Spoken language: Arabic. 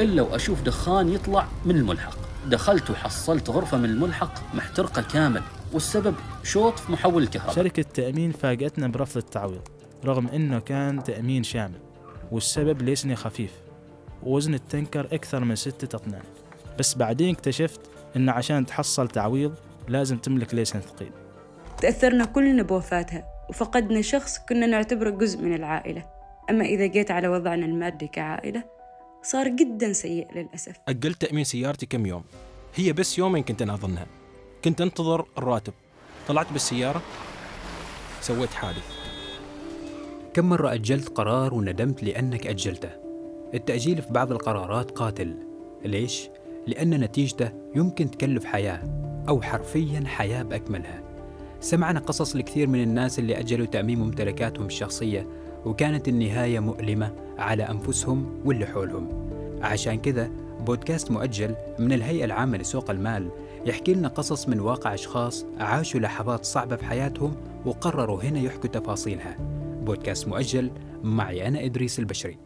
إلا وأشوف دخان يطلع من الملحق. دخلت وحصلت غرفة من الملحق محترقة كامل والسبب شوط في محول الكهرباء. شركة التأمين فاجأتنا برفض التعويض رغم أنه كان تأمين شامل والسبب ليسني خفيف. ووزن التنكر أكثر من ستة أطنان. بس بعدين اكتشفت أن عشان تحصل تعويض لازم تملك ليسن ثقيل. تأثرنا كلنا بوفاتها وفقدنا شخص كنا نعتبره جزء من العائلة. أما إذا جيت على وضعنا المادي كعائلة صار جدا سيء للأسف. أجلت تأمين سيارتي كم يوم. هي بس يومين كنت أناظرها كنت أنتظر الراتب. طلعت بالسيارة سويت حادث. كم مرة أجلت قرار وندمت لأنك أجلته؟ التأجيل في بعض القرارات قاتل. ليش؟ لأن نتيجته يمكن تكلف حياة أو حرفيا حياة بأكملها. سمعنا قصص لكثير من الناس اللي أجلوا تأمين ممتلكاتهم الشخصية وكانت النهاية مؤلمة على أنفسهم واللي حولهم. عشان كذا بودكاست مؤجل من الهيئة العامة لسوق المال يحكي لنا قصص من واقع أشخاص عاشوا لحظات صعبة في حياتهم وقرروا هنا يحكوا تفاصيلها. بودكاست مؤجل معي أنا إدريس البشري.